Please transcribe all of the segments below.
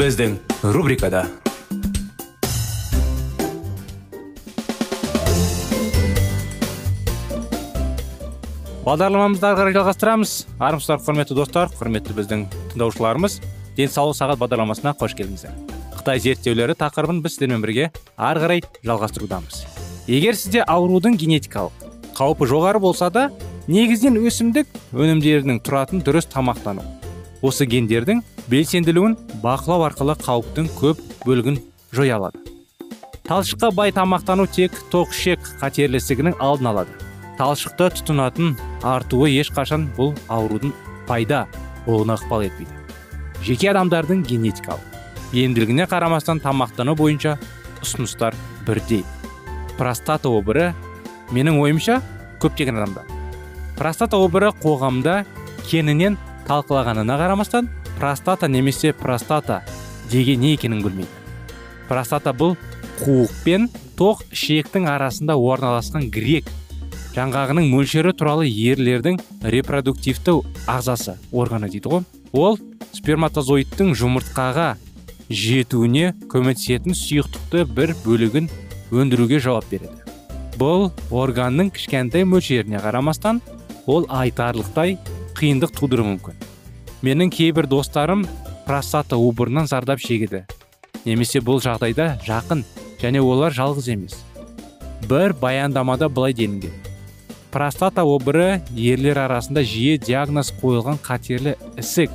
Біздің рубрикада бағдарламамызды ары қарай жалғастырамыз армысыздар құрметті достар құрметті біздің тыңдаушыларымыз денсаулық сағат бағдарламасына қош келдіңіздер қытай зерттеулері тақырыбын біз сіздермен бірге ары қарай жалғастырудамыз егер сізде аурудың генетикалық қаупі жоғары болса да негізінен өсімдік өнімдерінің тұратын дұрыс тамақтану осы гендердің белсенділігін бақылау арқылы қауіптің көп бөлігін жоя алады. Талшыққа бай тамақтану тек тоқ ішек қатерлі алдын алады. Талшықты тұтынатын артуы ешқашан бұл аурудың пайда болуына ықпал етпейді. Жеке адамдардың генетикалық емділігіне қарамастан тамақтану бойынша ұсыныстар бірдей. Простата обыры менің ойымша көптеген адамда. Простата обыры қоғамда кеңінен талқылағанына қарамастан простата немесе простата деген не екенін білмейді. Простата бұл қуық пен тоқ ішектің арасында орналасқан грек жаңғағының мөлшері туралы ерлердің репродуктивті ағзасы органы дейді ғой. Ол сперматозоидтың жұмыртқаға жетуіне көмектесетін сұйықтықты бір бөлігін өндіруге жауап береді. Бұл органның кішкентай мөлшеріне қарамастан ол айтарлықтай қиындық тудыруы мүмкін. Менің кейбір достарым простата обырынан зардап шегеді. Немесе бұл жағдайда жақын және олар жалғыз емес. Бір баяндамада былай делінген. Простата обыры ерлер арасында жиі диагноз қойылған қатерлі ісік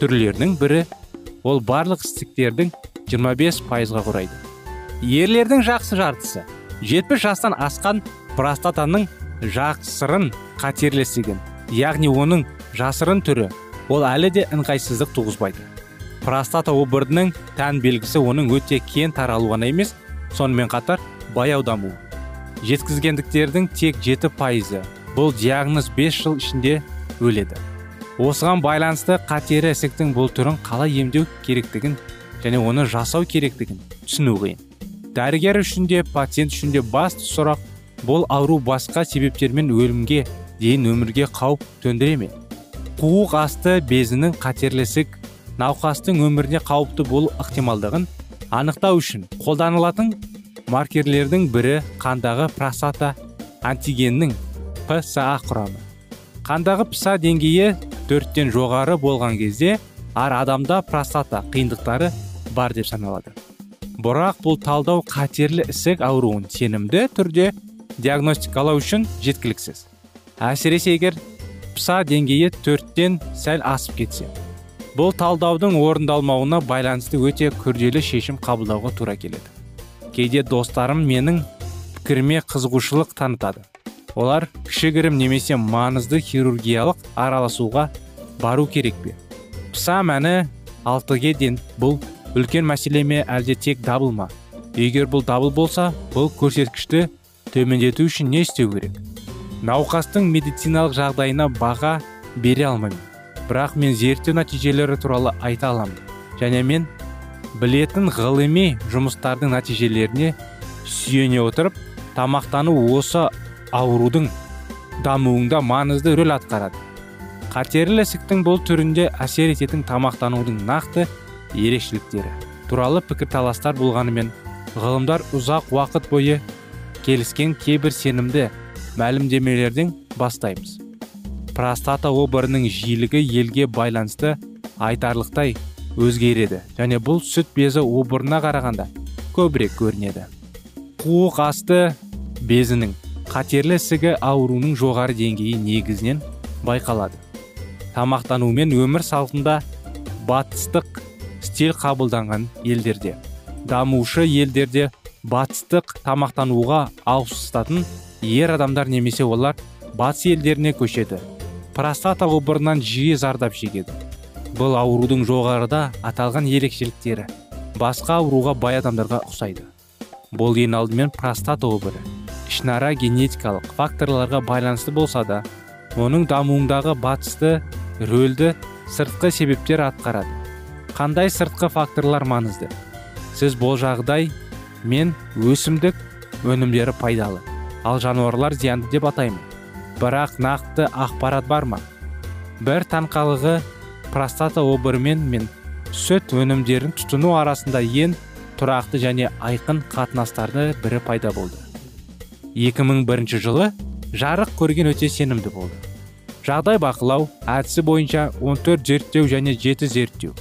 түрлерінің бірі. Ол барлық ісіктердің 25 пайызға құрайды. Ерлердің жақсы жартысы 70 жастан асқан простатаның жақсырын қатерлі ісігін яғни оның жасырын түрі ол әлі де ыңғайсыздық туғызбайды. Простата обырының тән белгісі оның өте кен таралуы ғана емес сонымен қатар баяу дамуы. Жеткізгендіктердің тек жеті пайызы бұл диагноз 5 жыл ішінде өледі. Осыған байланысты қатері ісіктің бұл түрін қалай емдеу керектігін және оны жасау керектігін түсіну қиын. Дәрігер үшін де пациент үшін де басты сұрақ бұл ауру басқа себептермен өлімге дейін өмірге қауіп төндіре ме? Қуық асты безінің қатерлі ісік науқастың өміріне қауіпті болу ықтималдығын анықтау үшін қолданылатын маркерлердің бірі қандағы простата антигеннің пса құрамы. Қандағы пса деңгейі төрттен жоғары болған кезде ар адамда простата қиындықтары бар деп саналады. Бірақ бұл талдау қатерлі ісік ауруын сенімді түрде диагностикалау үшін жеткіліксіз. Әсіресе егер пса деңгейі төрттен сәл асып кетсе бұл талдаудың орындалмауына байланысты өте күрделі шешім қабылдауға тура келеді. Кейде достарым менің пікіріме қызығушылық танытады. Олар кішігірім немесе маңызды хирургиялық араласуға бару керек пе? Пса мәні алтыге ден бұл үлкен мәселе ме әлде тек дабыл ма? Егер бұл дабыл болса бұл көрсеткішті төмендету үшін не істеу керек? Науқастың медициналық жағдайына баға бере алмаймын. Бірақ мен зерттеу нәтижелері туралы айта аламын. Және мен білетін ғылыми жұмыстардың нәтижелеріне сүйене отырып тамақтану осы аурудың дамуында маңызды рөл атқарады. Қатерлі ісіктің бұл түрінде әсер ететін тамақтанудың нақты ерекшеліктері туралы пікірталастар болғанымен ғылымдар ұзақ уақыт бойы келіскен кейбір сенімді мәлімдемелерден бастаймыз. Простата обырының жиілігі елге байланысты айтарлықтай өзгереді. Және бұл сүт безі обырына қарағанда көбірек көрінеді. Қуық асты безінің қатерлі ісігі ауруының жоғары деңгейі негізінен байқалады. Тамақтану мен өмір салтында батыстық стиль қабылданған елдерде. Дамушы елдерде батыстық тамақтануға ауысатын ер адамдар немесе олар батыс елдеріне көшеді. Простата обырынан жиі зардап шегеді. Бұл аурудың жоғарыда аталған ерекшеліктері басқа ауруға бай адамдарға ұқсайды. Бұл ең алдымен простата обыры. Ішінара генетикалық факторларға байланысты болса да оның дамуындағы батысты рөлді сыртқы себептер атқарады. Қандай сыртқы факторлар маңызды? Сіз бұл жағдай мен өсімдік өнімдері пайдалы. Ал жануарлар зиянды деп атаймын. Бірақ нақты ақпарат бар ма? Бір таңқалығы простата обырымен мен сүт өнімдерін тұтыну арасында ең тұрақты және айқын қатынастарды бірі пайда болды. 2001 жылы жарық көрген өте сенімді болды. Жағдай бақылау әдісі бойынша 14 зерттеу және 7 зерттеу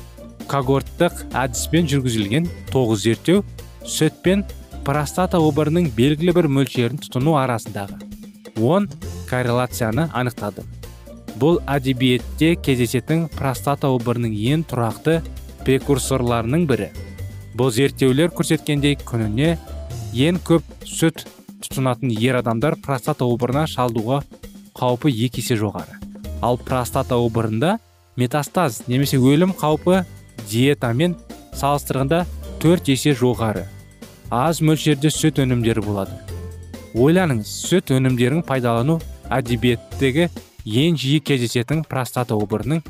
когорттық әдіспен жүргізілген тоғыз зерттеу сүт пен простата обырының белгілі бір мөлшерін тұтыну арасындағы он корреляцияны анықтады. Бұл әдебиетте кездесетін простата обырының ең тұрақты прекурсорларының бірі. Бұл зерттеулер көрсеткендей күніне ең көп сүт тұтынатын ер адамдар простата обырына шалдуға қаупі екі есе жоғары. Ал простата обырында метастаз немесе өлім қаупі диетамен салыстырғанда төрт есе жоғары. Аз мөлшерде сүт өнімдері болады. Ойланыңыз сүт өнімдерін пайдалану әдебиеттегі ең жиі кездесетін простата обырының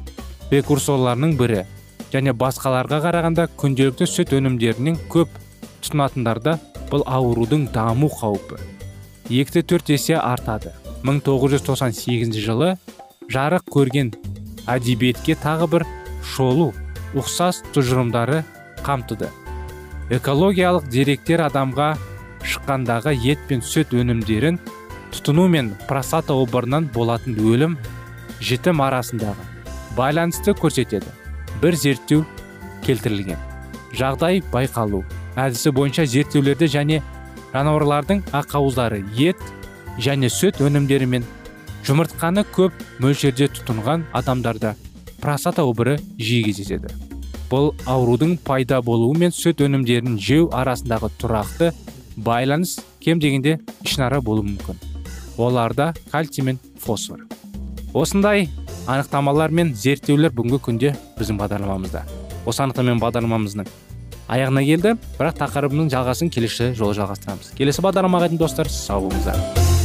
прекурсорларының бірі және басқаларға қарағанда күнделікті сүт өнімдерінен көп тұтынатындарда бұл аурудың даму қаупі. Екіде төрт есе артады. 1998 жылы жарық көрген әдебиетке тағы бір шолу ұқсас тұжырымдары қамтыды. Экологиялық деректер адамға шыққандағы ет пен сүт өнімдерін тұтыну мен простата обырынан болатын өлім жітім арасындағы байланысты көрсетеді. Бір зерттеу келтірілген. Жағдай байқалу. Әдісі бойынша зерттеулерде және жануарлардың ақауыздары ет және сүт өнімдері мен жұмыртқаны көп мөлшерде тұтынған адамдарда простата обыры жиі кездеседі. Бұл аурудың пайда болуы мен сүт өнімдерін жеу арасындағы тұрақты байланыс кем дегенде ішінара болуы мүмкін. Оларда кальций мен фосфор. Осындай анықтамалар мен зерттеулер бүгінгі күнде біздің бағдарламамызда. Осы анықтамамен бағдарламамыздың аяғына келді бірақ тақырыбының жалғасын келесі жолы жалғастырамыз. Келесі бағдарламаға дейін достар сау болыңыздар.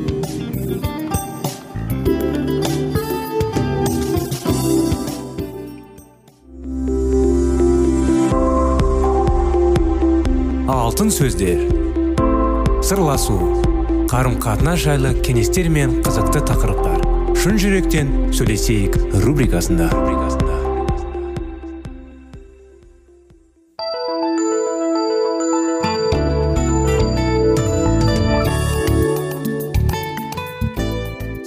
Алтын сөздер. Сырласу қарым қатынас жайлы кеңестер мен қызықты тақырыптар. Шын жүректен сөйлесейік рубрикасында.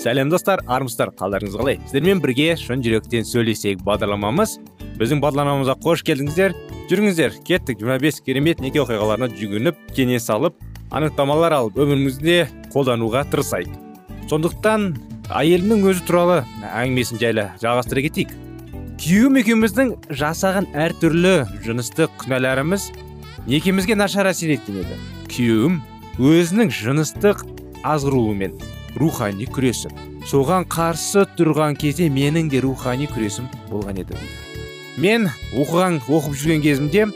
Сәлем достар армысыздар қалдарыңыз қалай? Сіздермен бірге шын жүректен сөйлесейік бағдарламамыз. Біздің бағдарламамызға қош келдіңіздер. Жүріңіздер. Кеттік 25 керемет неке оқиғаларына жүгініп кеңес алып анықтамалар алып өмірімізде қолдануға тырысайық. Сондықтан әйелімнің өзі туралы әңгімесін жайлы жалғастыра кетейік. Күйеуім екеуміздің жасаған әртүрлі жыныстық күнәларымыз некемізге нашар әсер еткен еді. Күйеуім өзінің жыныстық азғыруымен рухани күресіп соған қарсы тұрған кезде менің де рухани күресім болған еді мен оқыған оқып жүрген кезімде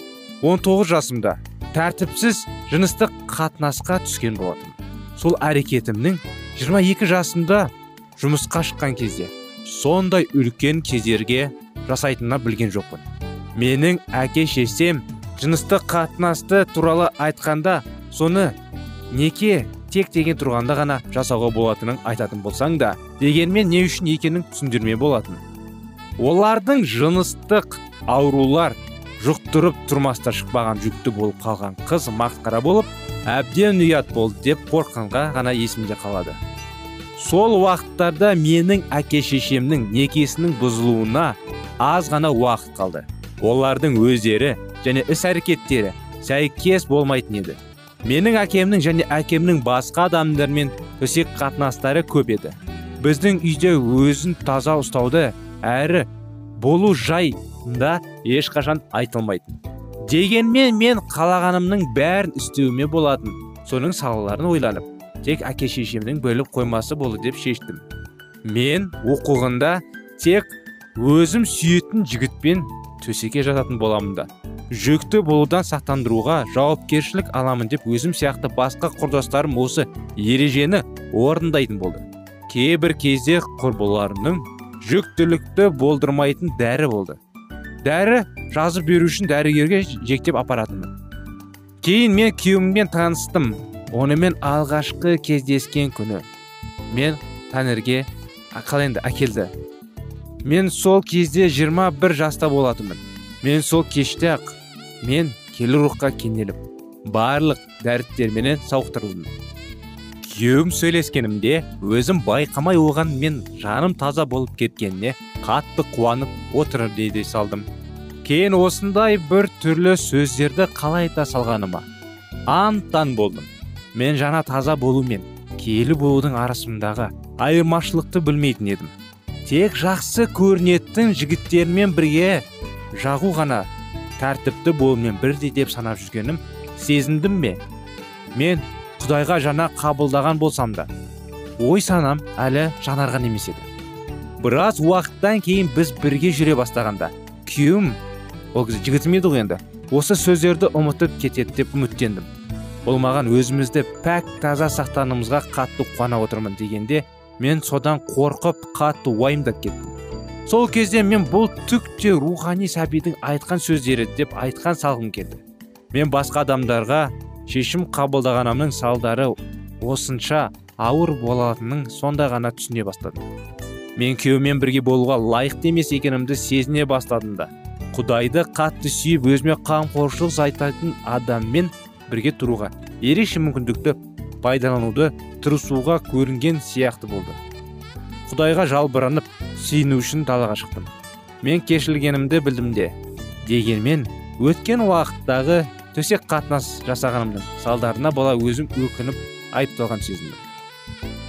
19 жасымда тәртіпсіз жыныстық қатынасқа түскен болатын сол әрекетімнің 22 жасымда жұмысқа шыққан кезде сондай үлкен кезерге жасайтынына білген жоқпын. Менің әке шешем жыныстық қатынасты туралы айтқанда соны неке тек деген тұрғанда ғана жасауға болатынын айтатын болсаң да дегенмен не үшін екенін түсіндірме болатын олардың жыныстық аурулар жұқтырып тұрмаста шықпаған жүкті болып қалған қыз масқара болып әбден ұят болды деп қорыққанға ғана есімде қалады. Сол уақыттарда менің әке шешемнің некесінің бұзылуына аз ғана уақыт қалды. Олардың өздері және іс әрекеттері сәйкес болмайтын еді. Менің әкемнің және әкемнің басқа адамдармен төсек қатынастары көп еді. Біздің үйде өзін таза ұстауды әрі болу жайында ешқашан айтылмайтын дегенмен мен қалағанымның бәрін істеуіме болатын соның салаларын ойланып тек әке шешемнің бөліп қоймасы болды деп шештім. Мен оқуғанда тек өзім сүйетін жігітпен төсекке жататын боламын да. Жүкті болудан сақтандыруға жауапкершілік аламын деп өзім сияқты басқа құрдастарым осы ережені орындайтын болды. Кейбір кезде құрбыларымның жүктілікті болдырмайтын дәрі болды. Дәрі жазып беру үшін дәрігерге жектеп апаратынмын. Кейін мен күйеуіммен таныстым. Онымен алғашқы кездескен күні. Мен тәңірге қалай енді әкелді. Мен сол кезде 21 жаста болатынмын. Мен сол кеште ақ мен келі рухқа кенеліп барлық дәрттерменен сауықтырылдым. Күйеуім сөйлескенімде өзім байқамай оған мен жаным таза болып кеткеніне қатты қуанып отырып дей салдым. Кейін осындай бір түрлі сөздерді қалай айта салғаныма. Антан болдым. Мен жана таза болу мен киелі болудың арасындағы айырмашылықты білмейтін едім. Тек жақсы көрінетін жігіттермен бірге жағу ғана тәртіпті болумен бірдей деп санап жүргенім сезіндім ме мен құдайға жана қабылдаған болсам да ой санам әлі жанарған емес еді. Біраз уақыттан кейін біз бірге жүре бастағанда күйеуім ол кезде жігітім еді ғой енді осы сөздерді ұмытып кетеді деп үміттендім. Ол маған өзімізді пәк таза сақтанымызға қатты қуана отырмын дегенде мен содан қорқып қатты уайымдап кеттім. Сол кезде мен бұл түк те рухани сәбидің айтқан сөздері деп айтқан салғым келді. Мен басқа адамдарға шешім қабылдағанымның салдары осынша ауыр болатынын сонда ғана түсіне бастадым. Мен күйеумен бірге болуға лайықты емес екенімді сезіне бастадым да. Құдайды қатты сүйіп өзіме қамқоршылық жасайтын адаммен бірге тұруға ерекше мүмкіндікті пайдалануды тырысуға көрінген сияқты болды. Құдайға жалбыранып сүйіну үшін далаға шықтым. Мен кешілгенімді білдім де дегенмен өткен уақыттағы төсек қатынас жасағанымның салдарына бала өзім өкініп айыпталған сезіндім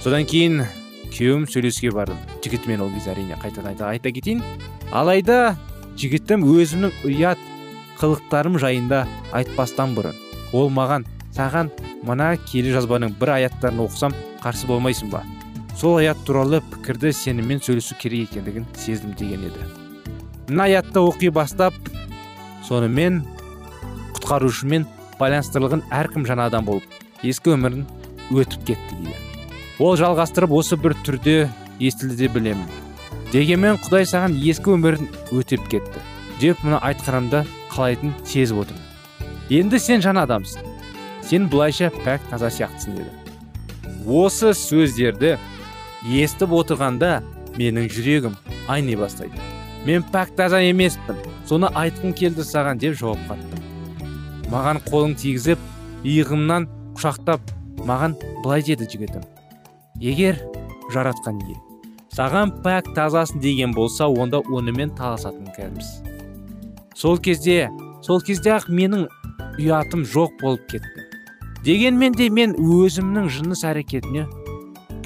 содан кейін күйеуім сөйлесуге бардым. Жігітімен ол кезде әрине қайтадан айта, айта кетейін. Алайда жігітім өзімнің ұят қылықтарым жайында айтпастан бұрын. Ол маған саған мына келі жазбаның бір аяттарын оқысам қарсы болмайсың ба? Сол аят туралы пікірді сенімен сөйлесу керек екендігін сездім деген еді. Мына аятты оқи бастап сонымен құтқарушымен байланыстырылған әркім жаңа адам болып ескі өмірін өтіп кетті дейді. Ол жалғастырып осы бір түрде естілді деп білемін. Дегенмен құдай саған ескі өмірін өтеп кетті деп мұны айтқанымда қалайтын сезіп отырмын. Енді сен жаңа адамсың. Сен былайша пәк таза сияқтысың деді. Осы сөздерді естіп отырғанда менің жүрегім айни бастайды. Мен пәк таза емеспін. Соны айтқым келді саған деп жауап қаттым маған қолын тигізіп иығымнан құшақтап маған былай деді жігітім. Егер жаратқан ие саған пәк тазасың деген болса онда онымен таласатын кәдіміз сол кезде сол кезде ақ менің ұятым жоқ болып кетті. Дегенмен де мен өзімнің жыныс әрекетіне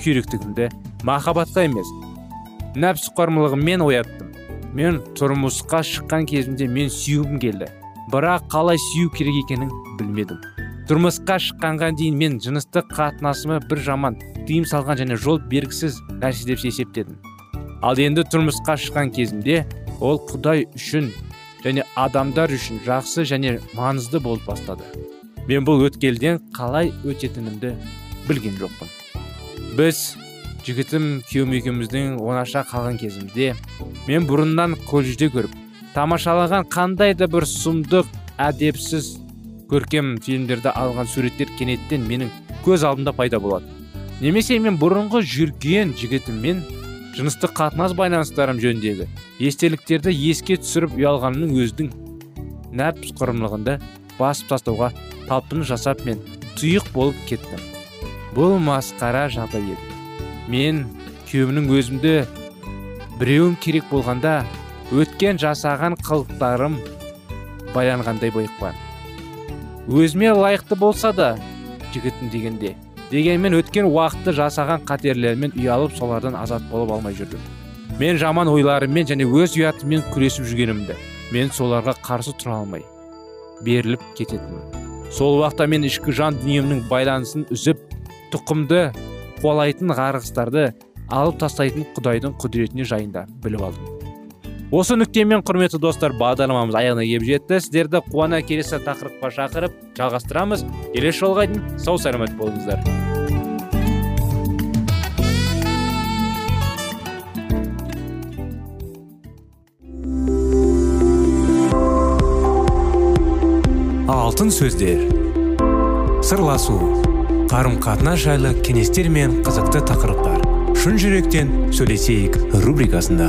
күйректігімді махаббатқа емес нәпсіқорлығыммен ояттым. Мен тұрмысқа шыққан кезімде мен сүюім келді. Бірақ қалай сүю керек екенін білмедім. Тұрмысқа шыққанға дейін мен жыныстық қатынасыма бір жаман тыйым салған және жол бергісіз нәрсе деп есептедім. Ал енді тұрмысқа шыққан кезімде ол құдай үшін және адамдар үшін жақсы және маңызды болып бастады. Мен бұл өткелден қалай өтетінімді білген жоқпын. Біз жігітім күйеуім екеуміздің оңаша қалған кезімізде мен бұрыннан колледжде көріп тамашалаған қандай да бір сұмдық әдепсіз көркем фильмдерді алған суреттер кенеттен менің көз алдымда пайда болады. Немесе мен бұрынғы жүрген жігітіммен жыныстық қатынас байланыстарым жөніндегі естеліктерді еске түсіріп ұялғанымның өздің нәпс құрымлығында басып тастауға талпыныс жасап мен тұйық болып кеттім. Бұл масқара жағдай еді. Мен күйеуімнің өзімді біреуім керек болғанда өткен жасаған қылықтарым байланғандай байықпан. Өзіме лайықты болса да жігітім дегенде дегенмен өткен уақытты жасаған қатерлермен ұялып солардан азат болып алмай жүрдім. Мен жаман ойларыммен және өз ұятыммен күресіп жүргенімді мен соларға қарсы тұра алмай беріліп кететінмін. Сол уақытта мен ішкі жан дүниемнің байланысын үзіп тұқымды қуалайтын қарғыстарды алып тастайтын құдайдың құдіретіне жайында біліп алдым. Осы нүктемен құрметті достар бағдарламамыз аяғына келіп жетті. Сіздерді қуана келесі тақырыпқа шақырып жалғастырамыз. Келесі жолға дейін сау саламат болыңыздар. Алтын сөздер. Сырласу. Қарым қатынас жайлы кеңестер мен қызықты тақырыптар. Шын жүректен сөйлесейік рубрикасында.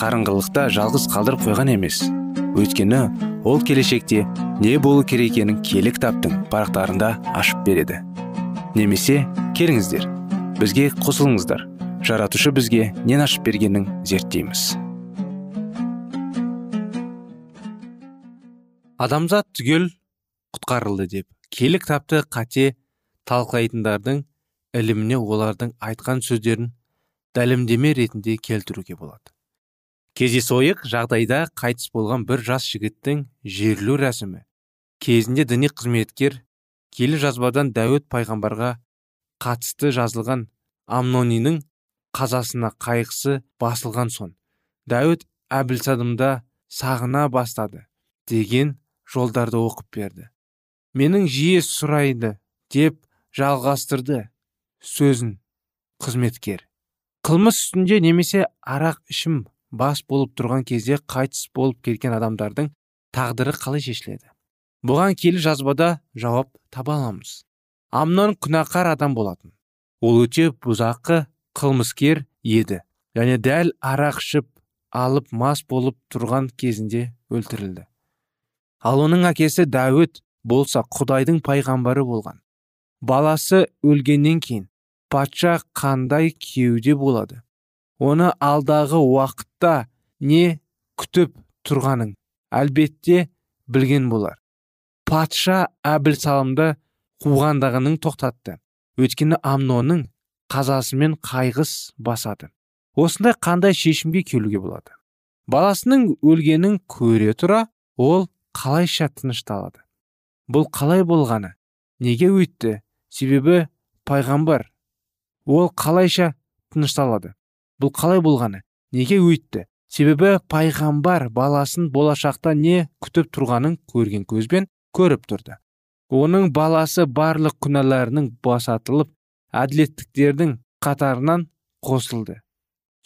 қарыңғылықта жалғыз қалдырып қойған емес. Өйткені ол келешекте не болу керек екенін киелі кітаптың парақтарында ашып береді. Немесе келіңіздер бізге қосылыңыздар. Жаратушы бізге нен ашып бергенін зерттейміз. Адамзат түгел құтқарылды деп киелі кітапты қате талқылайтындардың іліміне олардың айтқан сөздерін дәлімдеме ретінде келтіруге болады. Кездейсойық жағдайда қайтыс болған бір жас жігіттің жерлеу рәсімі. Кезінде діни қызметкер келі жазбадан дәуіт пайғамбарға қатысты жазылған амнонинің қазасына қайғысы басылған соң дәуіт әбілсадымда сағына бастады деген жолдарды оқып берді. Менің жиі сұрайды деп жалғастырды сөзін қызметкер. Қылмыс үстінде немесе арақ ішім бас болып тұрған кезде қайтыс болып кеткен адамдардың тағдыры қалай шешіледі? Бұған келі жазбада жауап таба аламыз. Амнон күнәқар адам болатын. Ол өте бұзақы қылмыскер еді және дәл арақ ішіп алып мас болып тұрған кезінде өлтірілді. Ал оның әкесі дәуіт болса құдайдың пайғамбары болған. Баласы өлгеннен кейін патша қандай кеуде болады? Оны алдағы уақытта не күтіп тұрғанын әлбетте білген болар. Патша әбілсалымды қуғандығының тоқтатты. Өйткені амнонның қазасымен қайғыс басады. Осындай қандай шешімге келуге болады? Баласының өлгенін көре тұра ол қалайша тынышталады? Бұл қалай болғаны? Неге өйтті? Себебі пайғамбар. Ол қалайша тынышталады? Бұл қалай болғаны? Неге өйтті? Себебі пайғамбар баласын болашақта не күтіп тұрғанын көрген көзбен көріп тұрды. Оның баласы барлық күнәларының басатылып әділеттіктердің қатарынан қосылды.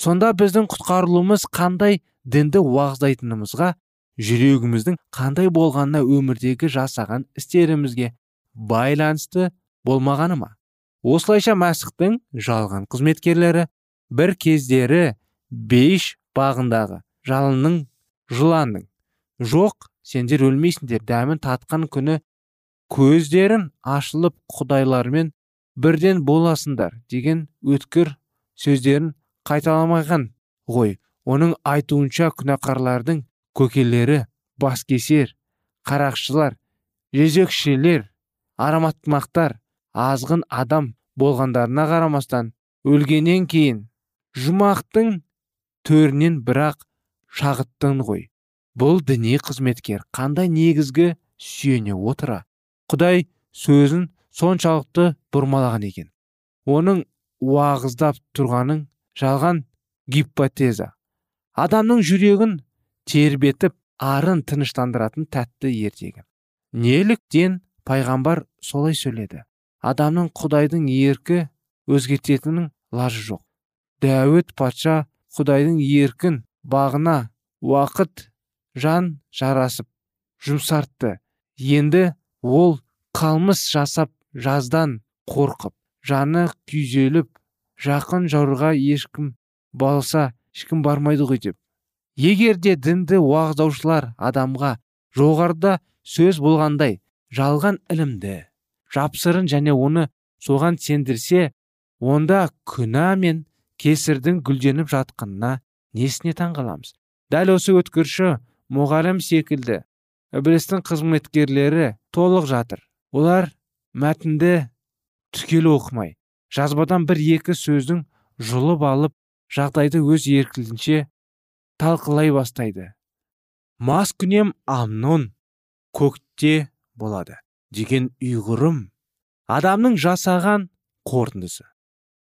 Сонда біздің құтқарылуымыз қандай дінді уағыздайтынымызға жүрегіміздің қандай болғанына өмірдегі жасаған істерімізге байланысты болмағаны ма? Осылайша мәсіхтің жалған қызметкерлері бір кездері бейш бағындағы жалынның жыланның. Жоқ сендер өлмейсіңдер дәмін татқан күні көздерін ашылып құдайлармен бірден боласыңдар деген өткір сөздерін қайталамаған ғой. Оның айтуынша күнәқарлардың көкелері баскесер қарақшылар жезөкшелер араматтымақтар азғын адам болғандарына қарамастан өлгеннен кейін жұмақтың төрінен бірақ шағыттың ғой. Бұл діни қызметкер қандай негізгі сүйене отыра? Құдай сөзін соншалықты бұрмалаған екен. Оның уағыздап тұрғаның жалған гипотеза. Адамның жүрегін тербетіп арын тыныштандыратын тәтті ертегі. Неліктен пайғамбар солай сөйледі? Адамның құдайдың еркі өзгертетінін лажы жоқ. Дәуіт патша құдайдың еркін бағына уақыт жан жарасып жұмсартты. Енді ол қалмыс жасап жаздан қорқып жаны күйзеліп жақын жаурға ешкім балса ешкім бармайды ғой деп. Егер де дінді уағыздаушылар адамға жоғарыда сөз болғандай жалған ілімді жапсырын және оны соған сендірсе онда күнә мен кесірдің гүлденіп жатқанына несіне таңғаламыз? Дәл осы өткірші мұғалім секілді ібілістің қызметкерлері толық жатыр. Олар мәтінді түгел оқымай жазбадан бір екі сөздің жұлып алып жағдайды өз еркілінше талқылай бастайды. Мас күнем амнон көкте болады деген ұйғырым. Адамның жасаған қорытындысы.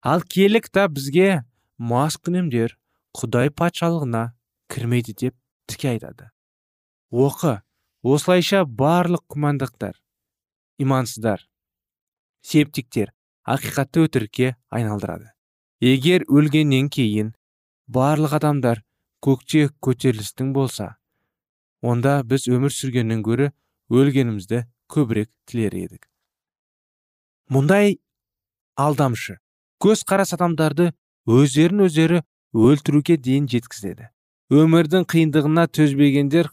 Ал киелі кітап бізге мас күнемдер құдай патшалығына кірмейді деп тіке айтады. Оқы осылайша барлық күмәндықтар имансыздар септиктер ақиқатты өтірікке айналдырады. Егер өлгеннен кейін барлық адамдар көкте көтерілістің болса онда біз өмір сүргеннен гөрі өлгенімізді көбірек тілер едік. Мұндай алдамшы көз қарас адамдарды өздерін өздері өлтіруге дейін жеткізеді. Өмірдің қиындығына төзбегендер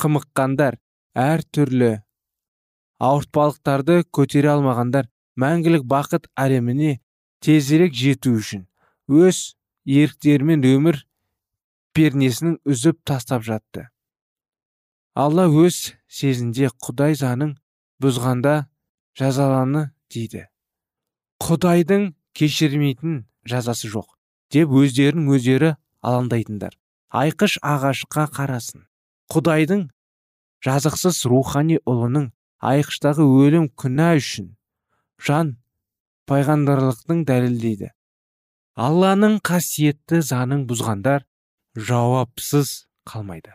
қымыққандар әр түрлі ауыртпалықтарды көтере алмағандар мәңгілік бақыт әлеміне тезірек жету үшін өз еріктерімен өмір пернесінің үзіп тастап жатты. Алла өз сезінде құдай заңын бұзғанда жазаланы дейді. Құдайдың кешірмейтін жазасы жоқ деп өздерін өздері алаңдайтындар. Айқыш ағашқа қарасын. Құдайдың жазықсыз рухани ұлының айқыштағы өлім күнә үшін жан пайғамбарлықтың дәлелдейді. Алланың қасиетті заңын бұзғандар жауапсыз қалмайды.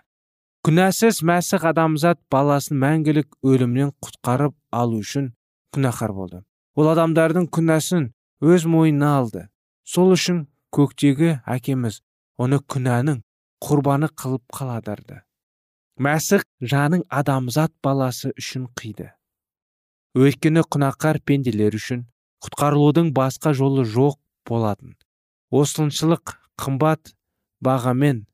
Күнәсіз мәсіх адамзат баласын мәңгілік өлімнен құтқарып алу үшін күнәһар болды. Ол адамдардың күнәсін өз мойнына алды. Сол үшін көктегі әкеміз оны күнәнің құрбаны қылып қаладырды мәсіх жаның адамзат баласы үшін қиды. Өйткені күнәқар пенделер үшін құтқарылудың басқа жолы жоқ болатын. Осыншылық қымбат бағамен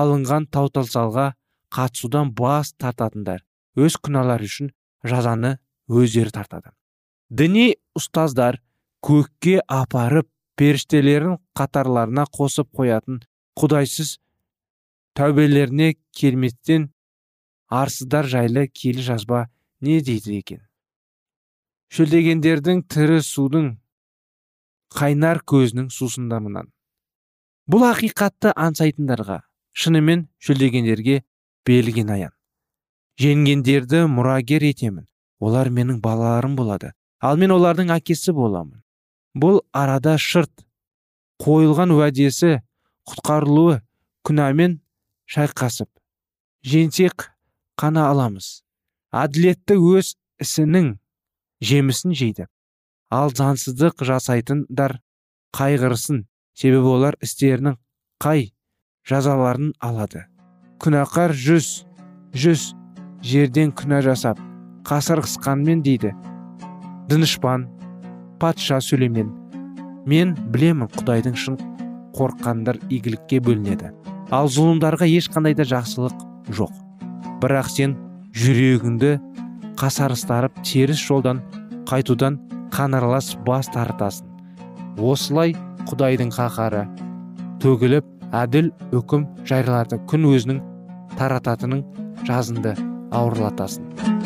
алынған тауталсалға қатысудан бас тартатындар өз күнәлары үшін жазаны өздері тартады. Діни ұстаздар көкке апарып періштелерін қатарларына қосып қоятын құдайсыз тәубелеріне келместен арсыздар жайлы келі жазба не дейді екен? Шөлдегендердің тірі судың қайнар көзінің сусындамынан бұл ақиқатты аңсайтындарға шынымен шөлдегендерге берілген аян. Жеңгендерді мұрагер етемін олар менің балаларым болады ал мен олардың әкесі боламын. Бұл арада шырт. Қойылған уәдесі құтқарылуы күнәмен шайқасып женсек қана аламыз. Әділетті өз ісінің жемісін жейді. Ал заңсыздық жасайтындар қайғырсын. Себебі олар істерінің қай жазаларын алады. Күнәқар жүз жүз жерден күнә жасап қасыр қысқанмен дейді. Дінішпан патша сүлеймен мен білемін құдайдың шын қорыққандар игілікке бөлінеді. Ал зұлымдарға ешқандай да жақсылық жоқ. Бірақ сен жүрегіңді қасарыстарып теріс жолдан қайтудан қанарлас бас тартасың. Осылай құдайдың қаһары төгіліп әділ үкім жариялады күн өзінің тарататының жазынды ауырлатасын